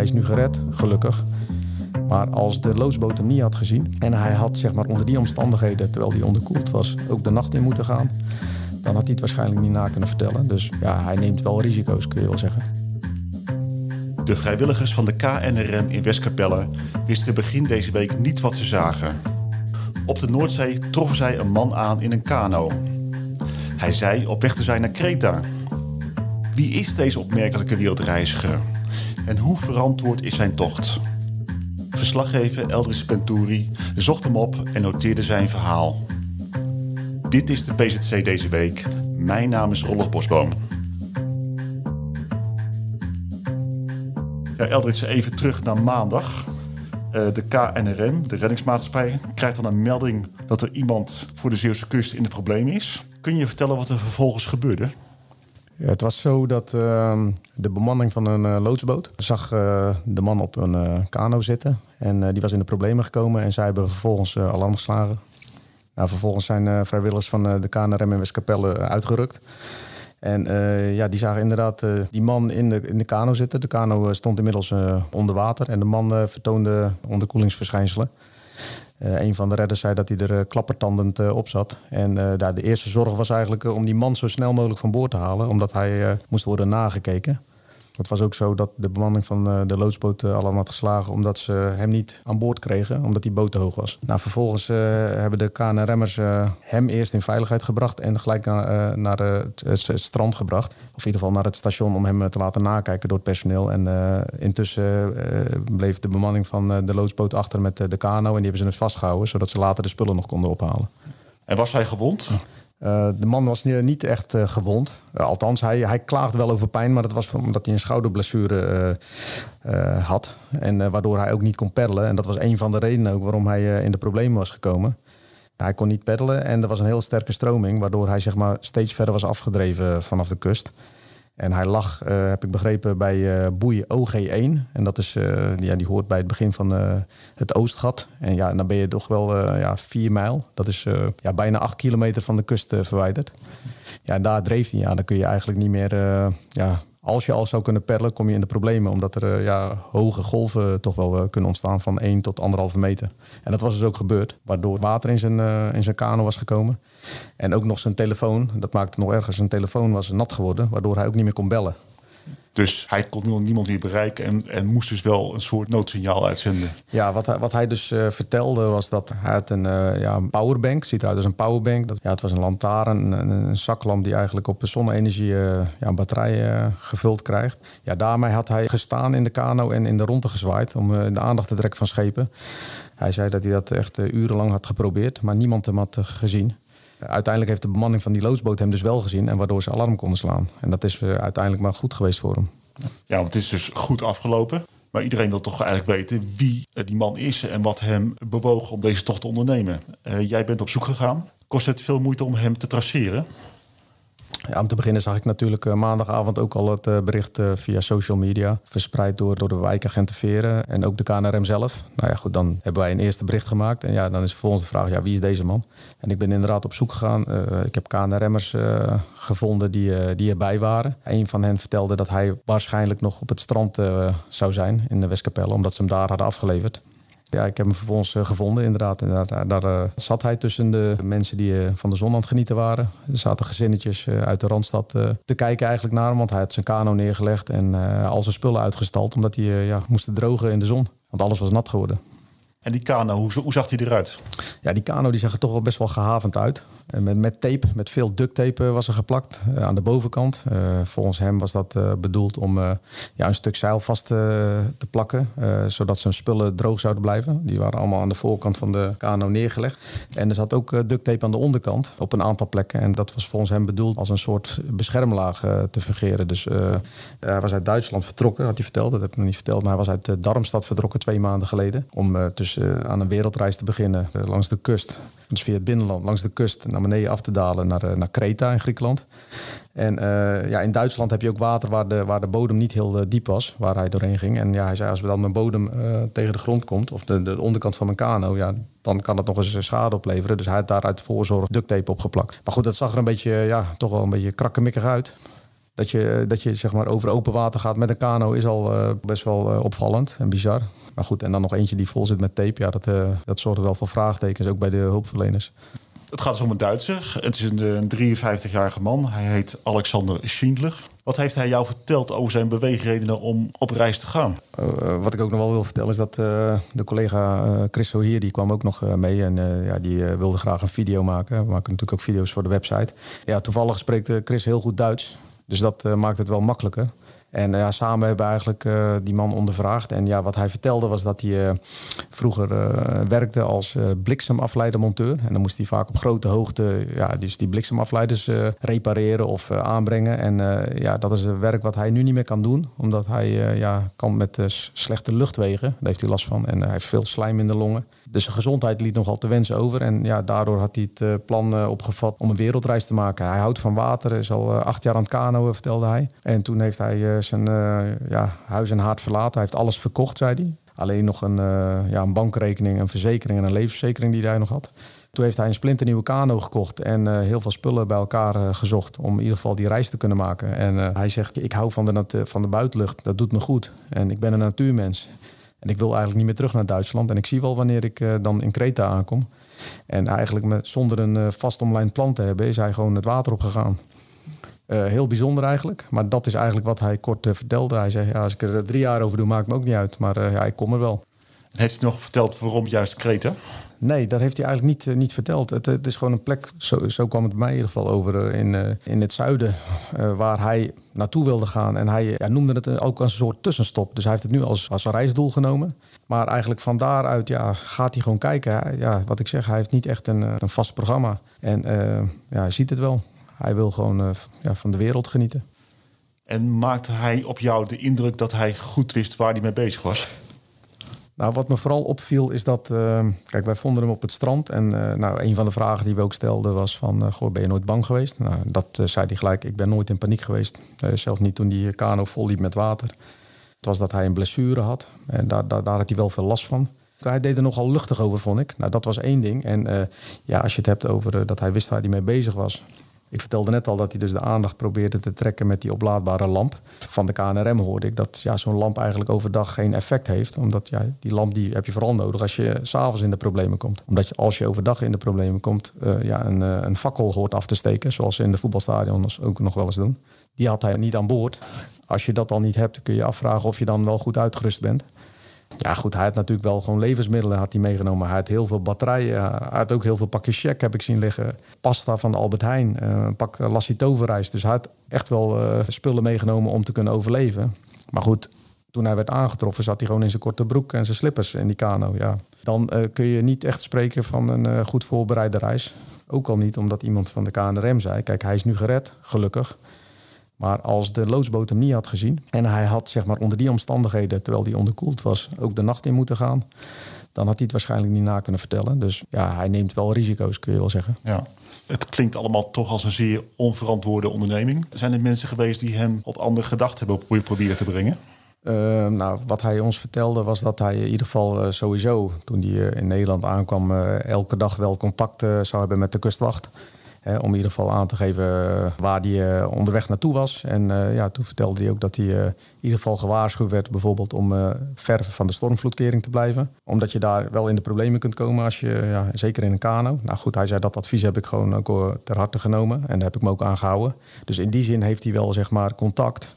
hij is nu gered, gelukkig. Maar als de loodsboot hem niet had gezien en hij had zeg maar, onder die omstandigheden, terwijl hij onderkoeld was, ook de nacht in moeten gaan, dan had hij het waarschijnlijk niet na kunnen vertellen. Dus ja, hij neemt wel risico's, kun je wel zeggen. De vrijwilligers van de KNRM in Westkapelle wisten begin deze week niet wat ze zagen. Op de Noordzee troffen zij een man aan in een kano. Hij zei op weg te zijn naar Kreta. Wie is deze opmerkelijke wereldreiziger? En hoe verantwoord is zijn tocht? Verslaggever Eldris Penturi zocht hem op en noteerde zijn verhaal. Dit is de PZC deze week. Mijn naam is Rolf Bosboom. Ja, Eldritz, even terug naar maandag. Uh, de KNRM, de reddingsmaatschappij, krijgt dan een melding dat er iemand voor de Zeeuwse kust in de problemen is. Kun je vertellen wat er vervolgens gebeurde? Het was zo dat uh, de bemanning van een uh, loodsboot zag uh, de man op een kano zitten. En die was in de problemen gekomen en zij hebben vervolgens alarm geslagen. Nou, vervolgens zijn vrijwilligers van de KNRM in Westkapelle uitgerukt. En ja, die zagen inderdaad die man in de, in de kano zitten. De kano stond inmiddels onder water en de man vertoonde onderkoelingsverschijnselen. Een van de redders zei dat hij er klappertandend op zat. En daar de eerste zorg was eigenlijk om die man zo snel mogelijk van boord te halen, omdat hij moest worden nagekeken. Het was ook zo dat de bemanning van eh, de loodsboot eh, allemaal had geslagen omdat ze hem niet aan boord kregen, omdat die boot te hoog was. Nou, vervolgens uh, hebben de KNRM'ers uh, hem eerst in veiligheid gebracht en gelijk naar, naar het, het, strand gebracht. Of in ieder geval naar het station om hem te laten nakijken door het personeel. En intussen bleef de bemanning van de loodsboot achter met de kano en die hebben ze dus vastgehouden, zodat ze later de spullen nog konden ophalen. En was hij gewond? Uh, de man was niet echt uh, gewond. Uh, althans, hij, hij klaagde wel over pijn, maar dat was omdat hij een schouderblessure had. En waardoor hij ook niet kon peddelen. En dat was een van de redenen ook waarom hij in de problemen was gekomen. Hij kon niet peddelen en er was een heel sterke stroming, waardoor hij zeg maar, steeds verder was afgedreven vanaf de kust. En hij lag, uh, heb ik begrepen, bij uh, boei OG1. En dat is, uh, ja, die hoort bij het begin van het Oostgat. En ja, dan ben je toch wel ja, vier mijl. Dat is ja, bijna acht kilometer van de kust verwijderd. Ja, en daar dreef hij. Ja, dan kun je eigenlijk niet meer ja, als je al zou kunnen perlen, kom je in de problemen. Omdat er uh, ja, hoge golven toch wel uh, kunnen ontstaan van 1 tot 1,5 meter. En dat was dus ook gebeurd. Waardoor water in zijn, uh, in zijn kano was gekomen. En ook nog zijn telefoon, dat maakte nog erger. Zijn telefoon was nat geworden, waardoor hij ook niet meer kon bellen. Dus hij kon niemand meer bereiken en, en moest dus wel een soort noodsignaal uitzenden. Ja, wat hij, wat hij dus uh, vertelde was dat hij had een, uh, ja, een powerbank, ziet eruit als een powerbank. Dat, ja, het was een lantaarn, een, zaklamp die eigenlijk op zonne-energie uh, ja, batterij gevuld krijgt. Ja, daarmee had hij gestaan in de kano en in de ronde gezwaaid om de aandacht te trekken van schepen. Hij zei dat hij dat echt urenlang had geprobeerd, maar niemand hem had gezien. Uiteindelijk heeft de bemanning van die loodsboot hem dus wel gezien en waardoor ze alarm konden slaan. En dat is uiteindelijk maar goed geweest voor hem. Ja, want het is dus goed afgelopen. Maar iedereen wil toch eigenlijk weten wie die man is en wat hem bewoog om deze tocht te ondernemen. Uh, jij bent op zoek gegaan. Kost het veel moeite om hem te traceren? Om te beginnen zag ik natuurlijk uh, maandagavond ook al het uh, bericht uh, via social media. Verspreid door, door de wijkagenten Veren en ook de KNRM zelf. Nou ja, goed, dan hebben wij een eerste bericht gemaakt. En ja, dan is vervolgens de vraag, ja, wie is deze man? En ik ben inderdaad op zoek gegaan. ik heb KNRM'ers gevonden die, die erbij waren. Een van hen vertelde dat hij waarschijnlijk nog op het strand zou zijn in de Westkapelle. Omdat ze hem daar hadden afgeleverd. Ja, ik heb hem vervolgens uh, gevonden inderdaad. En daar, uh, zat hij tussen de mensen die uh, van de zon aan het genieten waren. Er zaten gezinnetjes uit de Randstad te kijken eigenlijk naar hem. Want hij had zijn kano neergelegd en al zijn spullen uitgestald. Omdat hij ja, moest drogen in de zon. Want alles was nat geworden. En die kano, hoe, hoe zag hij eruit? Ja, die kano die zag er toch wel best wel gehavend uit. Met, met tape, met veel duct tape was er geplakt uh, aan de bovenkant. Uh, volgens hem was dat bedoeld om ja, een stuk zeil vast te plakken. zodat zijn spullen droog zouden blijven. Die waren allemaal aan de voorkant van de kano neergelegd. En er zat ook duct tape aan de onderkant op een aantal plekken. En dat was volgens hem bedoeld als een soort beschermlaag te fungeren. Dus hij was uit Duitsland vertrokken, had hij verteld. Dat heb ik nog niet verteld. Maar hij was uit Darmstad vertrokken twee maanden geleden. Om tussen dus aan een wereldreis te beginnen uh, langs de kust. Dus via het binnenland, langs de kust naar beneden af te dalen naar, uh, naar Kreta in Griekenland. En ja, in Duitsland heb je ook water waar de, waar de bodem niet heel diep was, waar hij doorheen ging. En ja, hij zei, als dan mijn bodem tegen de grond komt, of de, de onderkant van mijn kano, ja, dan kan het nog eens schade opleveren. Dus hij had daar uit voorzorg duct tape opgeplakt. Maar goed, dat zag er een beetje, ja, toch wel een beetje krakkemikkig uit. Dat je, dat je zeg maar over open water gaat met een kano is al best wel opvallend en bizar. Maar goed, en dan nog eentje die vol zit met tape. Ja, dat, dat zorgt wel voor vraagtekens, ook bij de hulpverleners. Het gaat dus om een Duitser. Het is een, 53-jarige man. Hij heet Alexander Schindler. Wat heeft hij jou verteld over zijn beweegredenen om op reis te gaan? Uh, wat ik ook nog wel wil vertellen is dat uh, de collega uh, Chris hier die kwam ook nog mee en ja, die wilde graag een video maken. We maken natuurlijk ook video's voor de website. Ja, toevallig spreekt Chris heel goed Duits. Dus dat maakt het wel makkelijker. En ja, samen hebben we eigenlijk uh, die man ondervraagd. En ja, wat hij vertelde was dat hij uh, vroeger werkte als bliksemafleidermonteur. En dan moest hij vaak op grote hoogte ja, dus die bliksemafleiders repareren of aanbrengen. En ja, dat is een werk wat hij nu niet meer kan doen. Omdat hij ja, kan met slechte luchtwegen. Daar heeft hij last van. En hij heeft veel slijm in de longen. Dus zijn gezondheid liet nogal te wensen over. En ja, daardoor had hij het uh, plan uh, opgevat om een wereldreis te maken. Hij houdt van water, is al uh, acht jaar aan het kanoën, vertelde hij. En toen heeft hij zijn ja, huis en haard verlaten. Hij heeft alles verkocht, zei hij. Alleen nog een, ja, een bankrekening, een verzekering en een levensverzekering die hij nog had. Toen heeft hij een splinternieuwe kano gekocht en heel veel spullen bij elkaar gezocht om in ieder geval die reis te kunnen maken. En hij zegt, ik hou van de, van de buitenlucht, dat doet me goed. En ik ben een natuurmens. En ik wil eigenlijk niet meer terug naar Duitsland. En ik zie wel wanneer ik uh, dan in Kreta aankom. En eigenlijk met, zonder een uh, vast omlijnd plan te hebben, is hij gewoon het water opgegaan. Uh, heel bijzonder eigenlijk. Maar dat is eigenlijk wat hij kort vertelde. Hij zei, ja, als ik er drie jaar over doe, maakt me ook niet uit. Maar ja, ik kom er wel. Heeft hij nog verteld waarom juist Kreta? Nee, dat heeft hij eigenlijk niet, eh, niet verteld. Het, het, is gewoon een plek, zo, zo kwam het mij in ieder geval over, eh, in, uh, in het zuiden, uh, waar hij naartoe wilde gaan. En hij ja, noemde het ook als een soort tussenstop. Dus hij heeft het nu als, als een reisdoel genomen. Maar eigenlijk van daaruit ja, gaat hij gewoon kijken. Ja, wat ik zeg, hij heeft niet echt een, een vast programma. En ja, hij ziet het wel. Hij wil gewoon ja, van de wereld genieten. En maakte hij op jou de indruk dat hij goed wist waar hij mee bezig was? Nou, wat me vooral opviel is dat, uh, kijk, wij vonden hem op het strand. En uh, nou, een van de vragen die we ook stelden was van, uh, goh, ben je nooit bang geweest? Nou, dat zei hij gelijk, ik ben nooit in paniek geweest. zelfs niet toen die kano vol liep met water. Het was dat hij een blessure had en daar, daar, daar had hij wel veel last van. Hij deed er nogal luchtig over, vond ik. Nou, dat was één ding. En ja, als je het hebt over dat hij wist waar hij mee bezig was. Ik vertelde net al dat hij dus de aandacht probeerde te trekken met die oplaadbare lamp. Van de KNRM hoorde ik dat ja, zo'n lamp eigenlijk overdag geen effect heeft. Omdat ja, die lamp die heb je vooral nodig als je s'avonds in de problemen komt. Omdat als je overdag in de problemen komt, uh, ja, een, uh, een fakkel hoort af te steken. Zoals ze in de voetbalstadions ook nog wel eens doen. Die had hij niet aan boord. Als je dat al niet hebt, kun je afvragen of je dan wel goed uitgerust bent. Ja, goed, hij had natuurlijk wel gewoon levensmiddelen had hij meegenomen. Hij had heel veel batterijen. Hij had ook heel veel pakjes check, heb ik zien liggen. Pasta van Albert Heijn, eh, een pak lassie toverrijst. Dus hij had echt wel uh, spullen meegenomen om te kunnen overleven. Maar goed, toen hij werd aangetroffen, zat hij gewoon in zijn korte broek en zijn slippers in die kano. Ja. Dan uh, kun je niet echt spreken van een goed voorbereide reis. Ook al niet omdat iemand van de KNRM zei: Kijk, hij is nu gered, gelukkig. Maar als de loodsboot hem niet had gezien en hij had zeg maar, onder die omstandigheden, terwijl hij onderkoeld was, ook de nacht in moeten gaan, dan had hij het waarschijnlijk niet na kunnen vertellen. Dus ja, hij neemt wel risico's, kun je wel zeggen. Ja. Het klinkt allemaal toch als een zeer onverantwoorde onderneming. Zijn er mensen geweest die hem op andere gedachten hebben proberen te brengen? Uh, nou, wat hij ons vertelde was dat hij in ieder geval uh, sowieso, toen hij uh, in Nederland aankwam, elke dag wel contact zou hebben met de kustwacht om in ieder geval aan te geven eh, waar hij eh, onderweg naartoe was. En eh, ja, toen vertelde hij ook dat hij in ieder geval gewaarschuwd werd, bijvoorbeeld om ver van de stormvloedkering te blijven. Omdat je daar wel in de problemen kunt komen als je, ja, zeker in een kano. Nou goed, hij zei dat advies heb ik gewoon ook ter harte genomen. En daar heb ik me ook aan gehouden. Dus in die zin heeft hij wel zeg maar contact.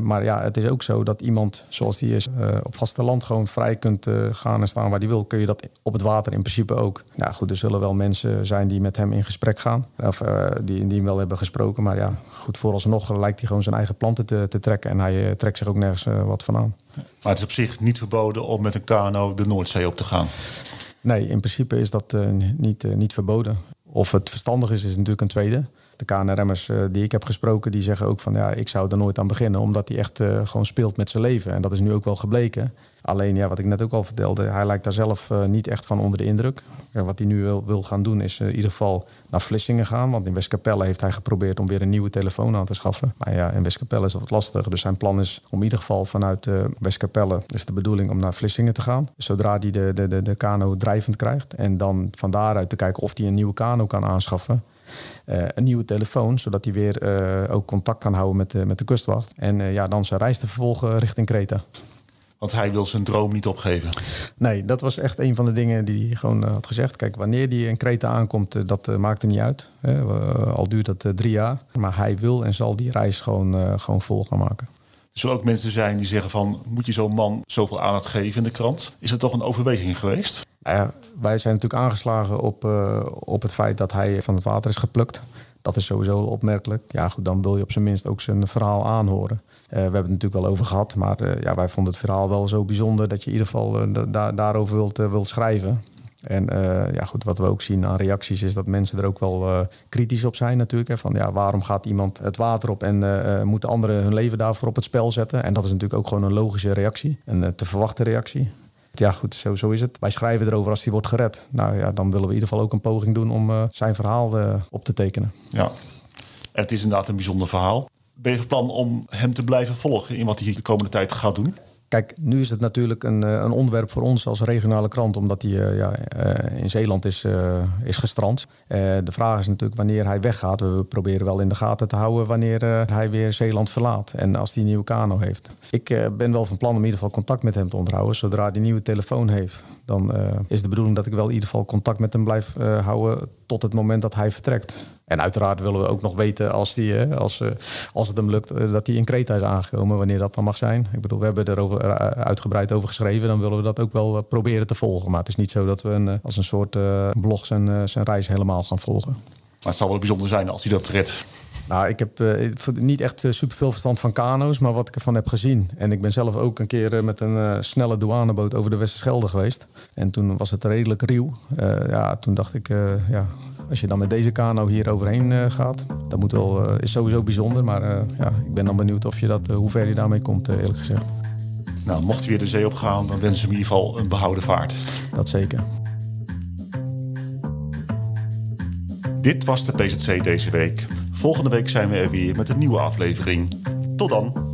maar ja, het is ook zo dat iemand zoals die is op vasteland gewoon vrij kunt gaan en staan waar hij wil. Kun je dat op het water in principe ook. Nou goed, er zullen wel mensen zijn die met hem in gesprek gaan. Of uh, die, die hem wel hebben gesproken. Maar ja, goed, vooralsnog lijkt hij gewoon zijn eigen planten te, te trekken. En hij uh, trekt zich ook nergens uh, wat van aan. Maar het is op zich niet verboden om met een kano de Noordzee op te gaan? Nee, in principe is dat niet, niet verboden. Of het verstandig is, is natuurlijk een tweede. De KNRM'ers die ik heb gesproken, die zeggen ook van ja, ik zou er nooit aan beginnen. Omdat hij echt gewoon speelt met zijn leven. En dat is nu ook wel gebleken. Alleen, ja, wat ik net ook al vertelde, hij lijkt daar zelf uh, niet echt van onder de indruk. En wat hij nu wil, wil gaan doen, is in ieder geval naar Vlissingen gaan. Want in Westkapelle heeft hij geprobeerd om weer een nieuwe telefoon aan te schaffen. Maar ja, in Westkapelle is dat wat lastig. Dus zijn plan is om in ieder geval vanuit Westkapelle, is de bedoeling om naar Vlissingen te gaan. Zodra hij de, de, de, de kano drijvend krijgt. En dan van daaruit te kijken of hij een nieuwe kano kan aanschaffen. Een nieuwe telefoon, zodat hij weer ook contact kan houden met, de met de kustwacht. En ja, dan zijn reis te vervolgen richting Kreta. Want hij wil zijn droom niet opgeven. Nee, dat was echt een van de dingen die hij gewoon had gezegd. Kijk, wanneer hij in Kreta aankomt, dat maakt hem niet uit. al duurt dat drie jaar. Maar hij wil en zal die reis gewoon, gewoon vol gaan maken. Er zullen ook mensen zijn die zeggen van... moet je zo'n man zoveel aandacht geven in de krant? Is dat toch een overweging geweest? Nou wij zijn natuurlijk aangeslagen op, uh, op het feit dat hij van het water is geplukt. Dat is sowieso opmerkelijk. Ja, goed, dan wil je op zijn minst ook zijn verhaal aanhoren. Uh, we hebben het natuurlijk wel over gehad, maar uh, ja, wij vonden het verhaal wel zo bijzonder dat je in ieder geval da daarover wilt, wilt schrijven. En ja, goed, wat we ook zien aan reacties is dat mensen er ook wel kritisch op zijn natuurlijk. Hè, van ja, waarom gaat iemand het water op en moeten anderen hun leven daarvoor op het spel zetten? En dat is natuurlijk ook gewoon een logische reactie, een te verwachten reactie. Ja, goed, zo, zo is het. Wij schrijven erover als hij wordt gered. Nou ja, dan willen we in ieder geval ook een poging doen om zijn verhaal op te tekenen. Ja, het is inderdaad een bijzonder verhaal. Ben je van plan om hem te blijven volgen in wat hij de komende tijd gaat doen? Kijk, nu is het natuurlijk een, eh, een onderwerp voor ons als regionale krant, omdat hij uh, ja, uh, in Zeeland is, is gestrand. de vraag is natuurlijk wanneer hij weggaat. We proberen wel in de gaten te houden wanneer hij weer Zeeland verlaat en als hij een nieuwe kano heeft. Ik ben wel van plan om in ieder geval contact met hem te onderhouden. Zodra hij een nieuwe telefoon heeft, dan is de bedoeling dat ik wel in ieder geval contact met hem blijf houden tot het moment dat hij vertrekt. En uiteraard willen we ook nog weten als, die, als, als het hem lukt dat hij in Kreta is aangekomen, wanneer dat dan mag zijn. Ik bedoel, we hebben erover uitgebreid over geschreven, dan willen we dat ook wel proberen te volgen. Maar het is niet zo dat we een, als een soort blog zijn, zijn reis helemaal gaan volgen. Maar het zal wel bijzonder zijn als hij dat redt. Nou, ik heb uh, niet echt uh, superveel verstand van kano's, maar wat ik ervan heb gezien. En ik ben zelf ook een keer uh, met een snelle douaneboot over de Westerschelde geweest. En toen was het redelijk ruw. ja, toen dacht ik, ja, als je dan met deze kano hier overheen gaat, dat moet wel, is sowieso bijzonder. Maar ja, ik ben dan benieuwd of je dat, hoe ver je daarmee komt, eerlijk gezegd. Nou, mocht hij weer de zee opgaan, dan wensen we in ieder geval een behouden vaart. Dat zeker. Dit was de PZC deze week. Volgende week zijn we er weer met een nieuwe aflevering. Tot dan!